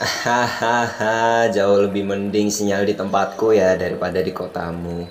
Hahaha, jauh lebih mending sinyal di tempatku ya daripada di kotamu.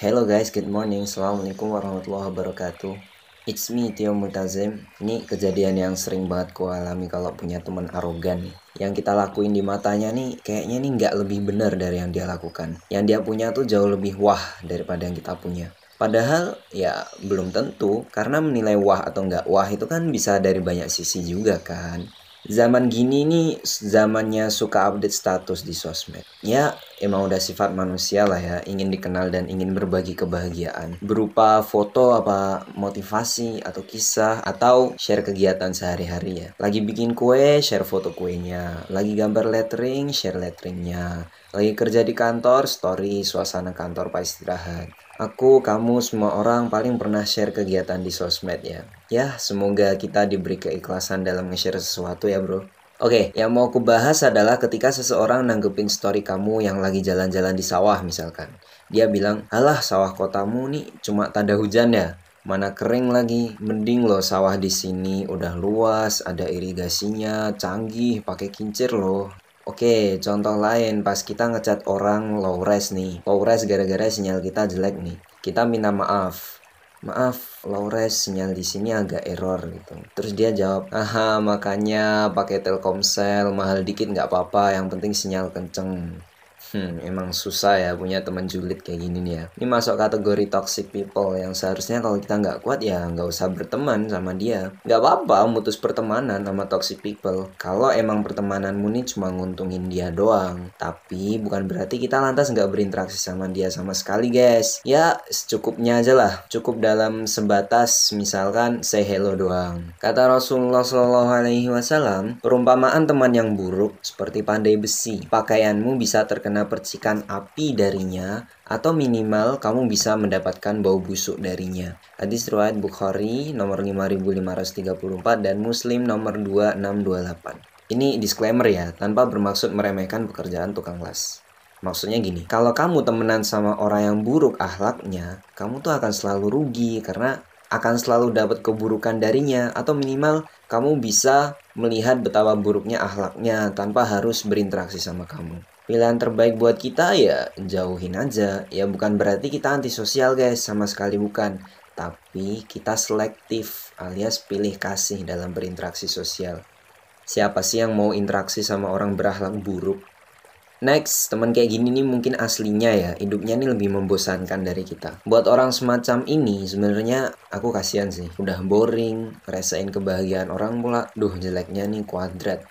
Hello guys, good morning. Assalamualaikum warahmatullahi wabarakatuh. It's me Tio Mutazim. Ini kejadian yang sering banget ku alami kalau punya teman arogan. Yang kita lakuin di matanya nih kayaknya nih nggak lebih benar dari yang dia lakukan. Yang dia punya tuh jauh lebih wah daripada yang kita punya. Padahal ya belum tentu karena menilai wah atau nggak wah itu kan bisa dari banyak sisi juga kan zaman gini nih zamannya suka update status di sosmed. Ya, emang udah sifat manusia lah ya, ingin dikenal dan ingin berbagi kebahagiaan. Berupa foto apa motivasi atau kisah atau share kegiatan sehari-hari ya. Lagi bikin kue, share foto kuenya. Lagi gambar lettering, share letteringnya. Lagi kerja di kantor, story suasana kantor pas istirahat. Aku, kamu, semua orang paling pernah share kegiatan di sosmed ya. Ya, semoga kita diberi keikhlasan dalam nge-share sesuatu ya bro. Oke, yang mau aku bahas adalah ketika seseorang nanggepin story kamu yang lagi jalan-jalan di sawah misalkan. Dia bilang, alah sawah kotamu nih cuma tanda hujan ya. Mana kering lagi, mending loh sawah di sini udah luas, ada irigasinya, canggih, pakai kincir loh. Oke, contoh lain pas kita ngecat orang low res nih. Low res gara-gara sinyal kita jelek nih. Kita minta maaf. Maaf, low res sinyal di sini agak error gitu. Terus dia jawab, "Aha, makanya pakai Telkomsel mahal dikit nggak apa-apa, yang penting sinyal kenceng." Hmm, emang susah ya punya teman julid kayak gini nih ya. Ini masuk kategori toxic people yang seharusnya kalau kita nggak kuat ya nggak usah berteman sama dia. Nggak apa-apa mutus pertemanan sama toxic people. Kalau emang pertemananmu nih cuma nguntungin dia doang. Tapi bukan berarti kita lantas nggak berinteraksi sama dia sama sekali guys. Ya secukupnya aja lah. Cukup dalam sebatas misalkan say hello doang. Kata Rasulullah Shallallahu Alaihi Wasallam, perumpamaan teman yang buruk seperti pandai besi. Pakaianmu bisa terkena percikan api darinya atau minimal kamu bisa mendapatkan bau busuk darinya. Hadis riwayat Bukhari nomor 5534 dan Muslim nomor 2628. Ini disclaimer ya, tanpa bermaksud meremehkan pekerjaan tukang las. Maksudnya gini, kalau kamu temenan sama orang yang buruk akhlaknya, kamu tuh akan selalu rugi karena akan selalu dapat keburukan darinya atau minimal kamu bisa melihat betapa buruknya akhlaknya tanpa harus berinteraksi sama kamu pilihan terbaik buat kita ya jauhin aja ya bukan berarti kita antisosial guys sama sekali bukan tapi kita selektif alias pilih kasih dalam berinteraksi sosial siapa sih yang mau interaksi sama orang berakhlak buruk Next, teman kayak gini nih mungkin aslinya ya, hidupnya nih lebih membosankan dari kita. Buat orang semacam ini, sebenarnya aku kasihan sih. Udah boring, rasain kebahagiaan orang pula. Duh, jeleknya nih kuadrat.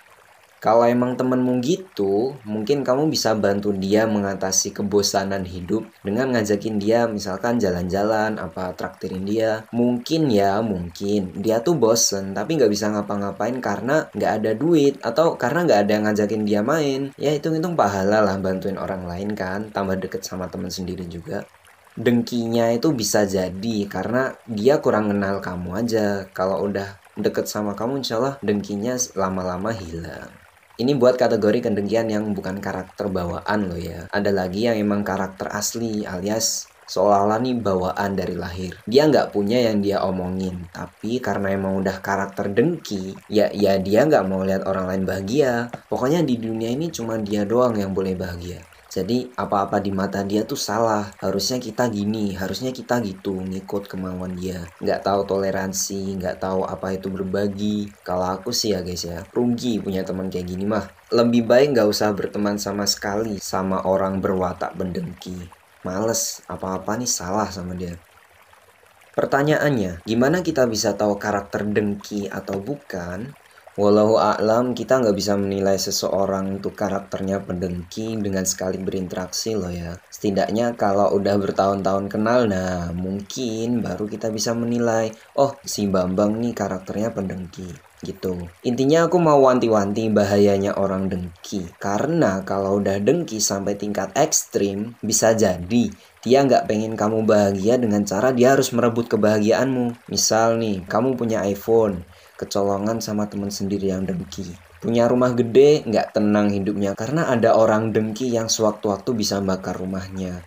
Kalau emang temenmu gitu, mungkin kamu bisa bantu dia mengatasi kebosanan hidup dengan ngajakin dia misalkan jalan-jalan, apa traktirin dia. Mungkin ya, mungkin dia tuh bosen tapi nggak bisa ngapa-ngapain karena nggak ada duit atau karena nggak ada yang ngajakin dia main. Ya hitung-hitung pahala lah bantuin orang lain kan, tambah deket sama temen sendiri juga dengkinya itu bisa jadi karena dia kurang kenal kamu aja. Kalau udah deket sama kamu, insya Allah dengkinya lama-lama hilang. Ini buat kategori kedengkian yang bukan karakter bawaan loh ya. Ada lagi yang emang karakter asli alias seolah-olah nih bawaan dari lahir. Dia nggak punya yang dia omongin, tapi karena emang udah karakter dengki, ya ya dia nggak mau lihat orang lain bahagia. Pokoknya di dunia ini cuma dia doang yang boleh bahagia. Jadi apa-apa di mata dia tuh salah. Harusnya kita gini, harusnya kita gitu, ngikut kemauan dia. Nggak tahu toleransi, nggak tahu apa itu berbagi. Kalau aku sih ya guys ya, rugi punya teman kayak gini mah. Lebih baik nggak usah berteman sama sekali sama orang berwatak bendengki. Males, apa-apa nih salah sama dia. Pertanyaannya, gimana kita bisa tahu karakter dengki atau bukan? Walau a'lam kita nggak bisa menilai seseorang untuk karakternya pendengki dengan sekali berinteraksi loh ya. Setidaknya kalau udah bertahun-tahun kenal nah mungkin baru kita bisa menilai oh si Bambang nih karakternya pendengki gitu. Intinya aku mau wanti-wanti bahayanya orang dengki. Karena kalau udah dengki sampai tingkat ekstrim, bisa jadi dia nggak pengen kamu bahagia dengan cara dia harus merebut kebahagiaanmu. Misal nih, kamu punya iPhone, kecolongan sama teman sendiri yang dengki. Punya rumah gede nggak tenang hidupnya karena ada orang dengki yang sewaktu-waktu bisa bakar rumahnya.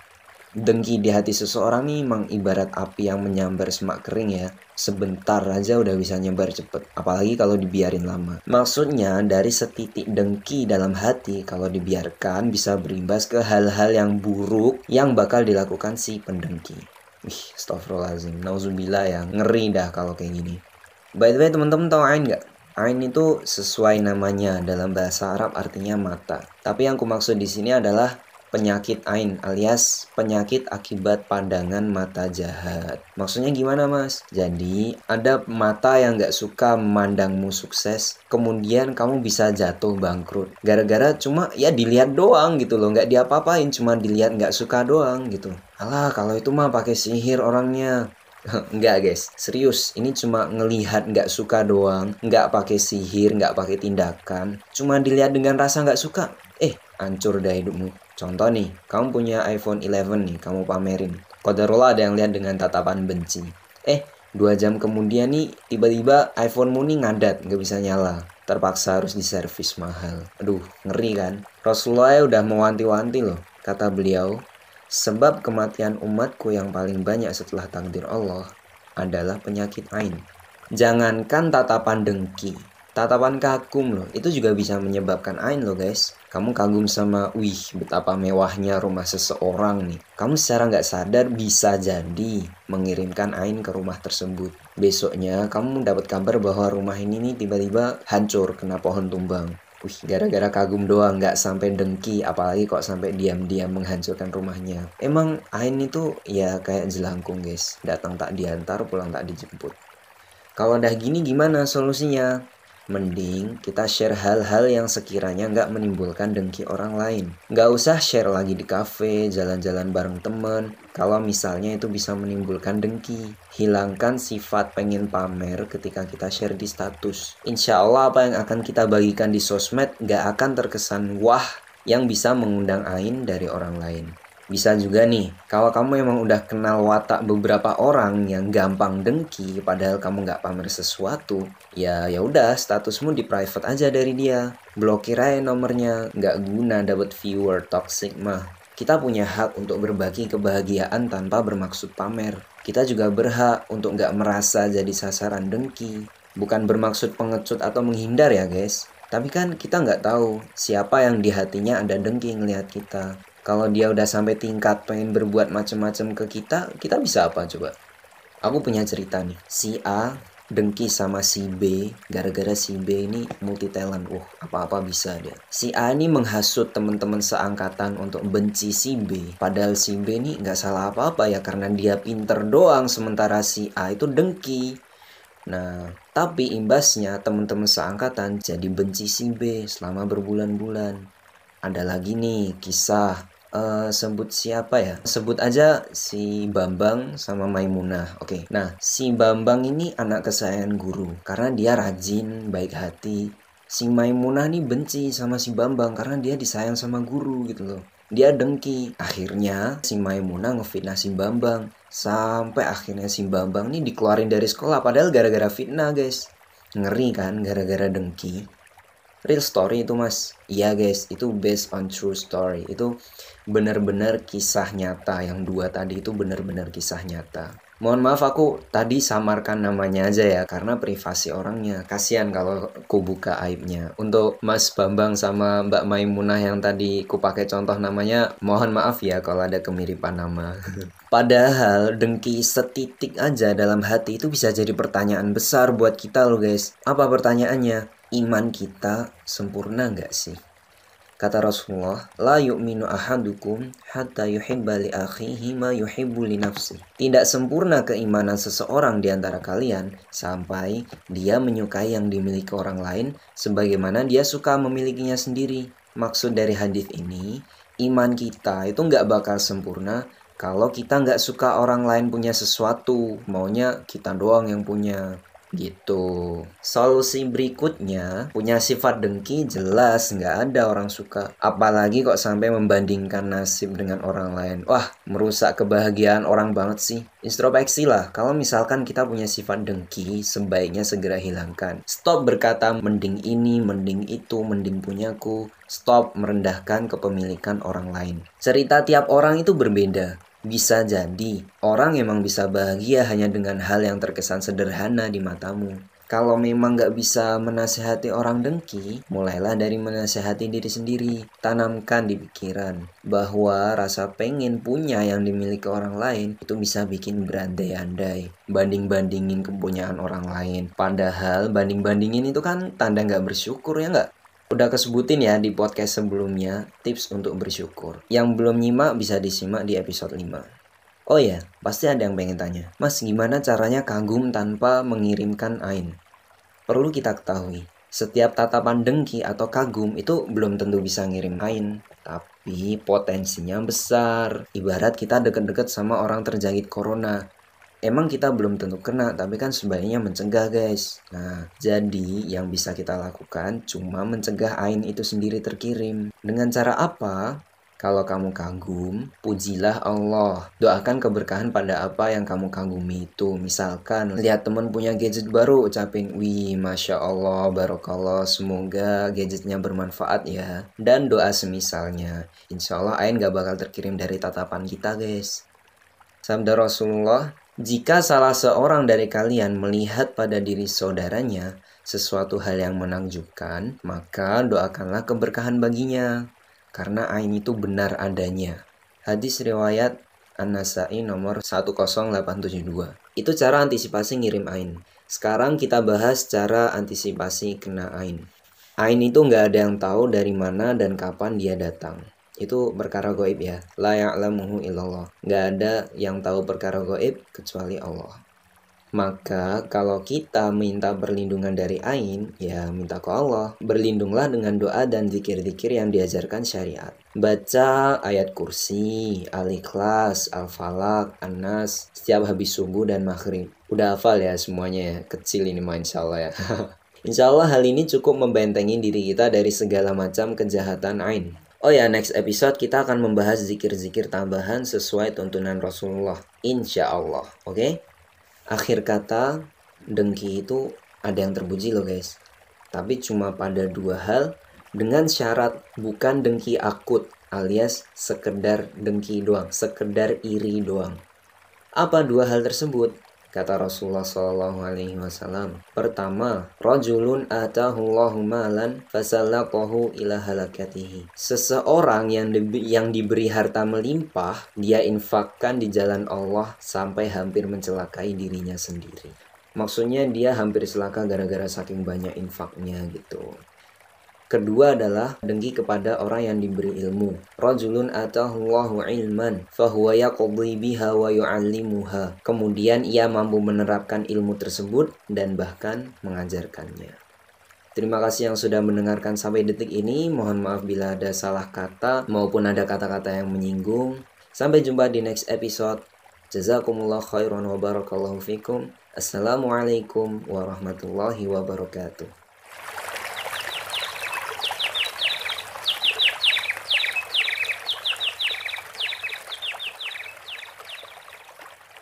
Dengki di hati seseorang nih memang ibarat api yang menyambar semak kering ya. Sebentar aja udah bisa nyebar cepet, apalagi kalau dibiarin lama. Maksudnya dari setitik dengki dalam hati kalau dibiarkan bisa berimbas ke hal-hal yang buruk yang bakal dilakukan si pendengki. Wih, astagfirullahaladzim, nauzubillah ya, ngeri dah kalau kayak gini. By the way, teman-teman tahu Ain nggak? Ain itu sesuai namanya dalam bahasa Arab artinya mata. Tapi yang ku maksud di sini adalah penyakit ain alias penyakit akibat pandangan mata jahat. Maksudnya gimana mas? Jadi ada mata yang gak suka memandangmu sukses, kemudian kamu bisa jatuh bangkrut. Gara-gara cuma ya dilihat doang gitu loh, gak diapa-apain, cuma dilihat gak suka doang gitu. Alah kalau itu mah pakai sihir orangnya. Enggak guys, serius. Ini cuma ngelihat nggak suka doang, nggak pakai sihir, nggak pakai tindakan. Cuma dilihat dengan rasa nggak suka. Eh, hancur dah hidupmu. Contoh nih, kamu punya iPhone 11 nih, kamu pamerin. Kodarullah ada yang lihat dengan tatapan benci. Eh, dua jam kemudian nih, tiba-tiba iPhonemu nih ngadat, nggak bisa nyala. Terpaksa harus diservis mahal. Aduh, ngeri kan? Rasulullah udah mewanti-wanti loh, kata beliau. Sebab kematian umatku yang paling banyak setelah takdir Allah adalah penyakit ain. Jangankan tatapan dengki, tatapan kagum loh, itu juga bisa menyebabkan ain loh guys. Kamu kagum sama wih betapa mewahnya rumah seseorang nih. Kamu secara nggak sadar bisa jadi mengirimkan Ain ke rumah tersebut. Besoknya kamu dapat kabar bahwa rumah ini nih tiba-tiba hancur kena pohon tumbang gara-gara kagum doang, nggak sampai dengki, apalagi kok sampai diam-diam menghancurkan rumahnya. Emang Ain itu ya kayak jelangkung guys, datang tak diantar, pulang tak dijemput. Kalau udah gini gimana solusinya? Mending kita share hal-hal yang sekiranya nggak menimbulkan dengki orang lain. Nggak usah share lagi di cafe, jalan-jalan bareng temen. Kalau misalnya itu bisa menimbulkan dengki. Hilangkan sifat pengen pamer ketika kita share di status. Insya Allah apa yang akan kita bagikan di sosmed nggak akan terkesan wah yang bisa mengundang ain dari orang lain. Bisa juga nih, kalau kamu emang udah kenal watak beberapa orang yang gampang dengki, padahal kamu nggak pamer sesuatu, ya ya udah statusmu di private aja dari dia. Blokir aja nomornya, nggak guna dapat viewer toxic mah. Kita punya hak untuk berbagi kebahagiaan tanpa bermaksud pamer. Kita juga berhak untuk nggak merasa jadi sasaran dengki. Bukan bermaksud pengecut atau menghindar ya guys. Tapi kan kita nggak tahu siapa yang di hatinya ada dengki ngelihat kita kalau dia udah sampai tingkat pengen berbuat macam-macam ke kita kita bisa apa coba? Aku punya cerita nih. Si A dengki sama si B gara-gara si B ini multi talent uh apa-apa bisa dia. Si A ini menghasut teman-teman seangkatan untuk benci si B. Padahal si B ini nggak salah apa-apa ya karena dia pinter doang sementara si A itu dengki. Nah, tapi imbasnya teman-teman seangkatan jadi benci si B selama berbulan-bulan. Ada lagi nih kisah uh, sebut siapa ya? Sebut aja si Bambang sama Maimunah. Oke. Okay. Nah, si Bambang ini anak kesayangan guru karena dia rajin, baik hati. Si Maimunah nih benci sama si Bambang karena dia disayang sama guru gitu loh. Dia dengki. Akhirnya si Maimunah ngefitnah si Bambang. Sampai akhirnya si Bambang nih dikeluarin dari sekolah padahal gara-gara fitnah, guys. Ngeri kan gara-gara dengki real story itu mas. Iya guys itu based on true story. Itu benar-benar kisah nyata. Yang dua tadi itu benar-benar kisah nyata. Mohon maaf aku tadi samarkan namanya aja ya karena privasi orangnya. Kasihan kalau ku buka aibnya. Untuk Mas Bambang sama Mbak Maimunah yang tadi ku pakai contoh namanya mohon maaf ya kalau ada kemiripan nama. Padahal dengki setitik aja dalam hati itu bisa jadi pertanyaan besar buat kita loh guys. Apa pertanyaannya? Iman kita sempurna nggak sih? Kata Rasulullah, La yu'minu ahadukum hatta yuhibba li akhihi ma yuhibbu li nafsi. Tidak sempurna keimanan seseorang di antara kalian sampai dia menyukai yang dimiliki orang lain sebagaimana dia suka memilikinya sendiri. Maksud dari hadis ini, iman kita itu nggak bakal sempurna kalau kita nggak suka orang lain punya sesuatu, maunya kita doang yang punya. Gitu. Solusi berikutnya punya sifat dengki jelas nggak ada orang suka. Apalagi kok sampai membandingkan nasib dengan orang lain. Wah merusak kebahagiaan orang banget sih. Introspeksi lah. Kalau misalkan kita punya sifat dengki, sebaiknya segera hilangkan. Stop berkata mending ini, mending itu, mending punyaku. Stop merendahkan kepemilikan orang lain. Cerita tiap orang itu berbeda. Bisa jadi, orang emang bisa bahagia hanya dengan hal yang terkesan sederhana di matamu. Kalau memang gak bisa menasehati orang dengki, mulailah dari menasehati diri sendiri. Tanamkan di pikiran bahwa rasa pengen punya yang dimiliki orang lain itu bisa bikin berandai-andai. Banding-bandingin kepunyaan orang lain. Padahal banding-bandingin itu kan tanda gak bersyukur ya gak? Udah kesebutin ya di podcast sebelumnya tips untuk bersyukur. Yang belum nyimak bisa disimak di episode 5. Oh ya, pasti ada yang pengen tanya. Mas, gimana caranya kagum tanpa mengirimkan ain? Perlu kita ketahui, setiap tatapan dengki atau kagum itu belum tentu bisa ngirim ain. Tapi potensinya besar. Ibarat kita deket-deket sama orang terjangkit corona emang kita belum tentu kena, tapi kan sebaiknya mencegah guys. Nah, jadi yang bisa kita lakukan cuma mencegah ain itu sendiri terkirim. Dengan cara apa? Kalau kamu kagum, pujilah Allah. Doakan keberkahan pada apa yang kamu kagumi itu. Misalkan, lihat teman punya gadget baru, ucapin, wih, Masya Allah, Barokallah, semoga gadgetnya bermanfaat ya. Dan doa semisalnya. Insya Allah, Ain gak bakal terkirim dari tatapan kita, guys. Sabda Rasulullah, jika salah seorang dari kalian melihat pada diri saudaranya sesuatu hal yang menakjubkan, maka doakanlah keberkahan baginya, karena ain itu benar adanya. Hadis riwayat An-Nasai nomor 10872. Itu cara antisipasi ngirim ain. Sekarang kita bahas cara antisipasi kena ain. Ain itu nggak ada yang tahu dari mana dan kapan dia datang itu perkara goib ya la ya'lamuhu illallah nggak ada yang tahu perkara goib kecuali Allah maka kalau kita minta perlindungan dari ain, ya minta ke Allah. Berlindunglah dengan doa dan zikir-zikir yang diajarkan syariat. Baca ayat kursi, al-ikhlas, al-falak, an-nas, setiap habis subuh dan maghrib. Udah hafal ya semuanya ya, kecil ini mah insya Allah ya. insya Allah hal ini cukup membentengi diri kita dari segala macam kejahatan ain. Oh ya, next episode kita akan membahas zikir-zikir tambahan sesuai tuntunan Rasulullah. Insya Allah, oke? Okay? Akhir kata, dengki itu ada yang terpuji loh guys. Tapi cuma pada dua hal, dengan syarat bukan dengki akut alias sekedar dengki doang, sekedar iri doang. Apa dua hal tersebut? Kata Rasulullah Shallallahu Alaihi Wasallam. Pertama, rojulun atahullahu malan fasallaqahu ila halakatihi. Seseorang yang di, yang diberi harta melimpah, dia infakkan di jalan Allah sampai hampir mencelakai dirinya sendiri. Maksudnya dia hampir celaka gara-gara saking banyak infaknya gitu. Kedua adalah dengki kepada orang yang diberi ilmu. Rajulun atahullahu ilman fahuwa yaqdi biha wa yu'allimuha. Kemudian ia mampu menerapkan ilmu tersebut dan bahkan mengajarkannya. Terima kasih yang sudah mendengarkan sampai detik ini. Mohon maaf bila ada salah kata maupun ada kata-kata yang menyinggung. Sampai jumpa di next episode. Jazakumullah khairan wa barakallahu fikum. Assalamualaikum warahmatullahi wabarakatuh.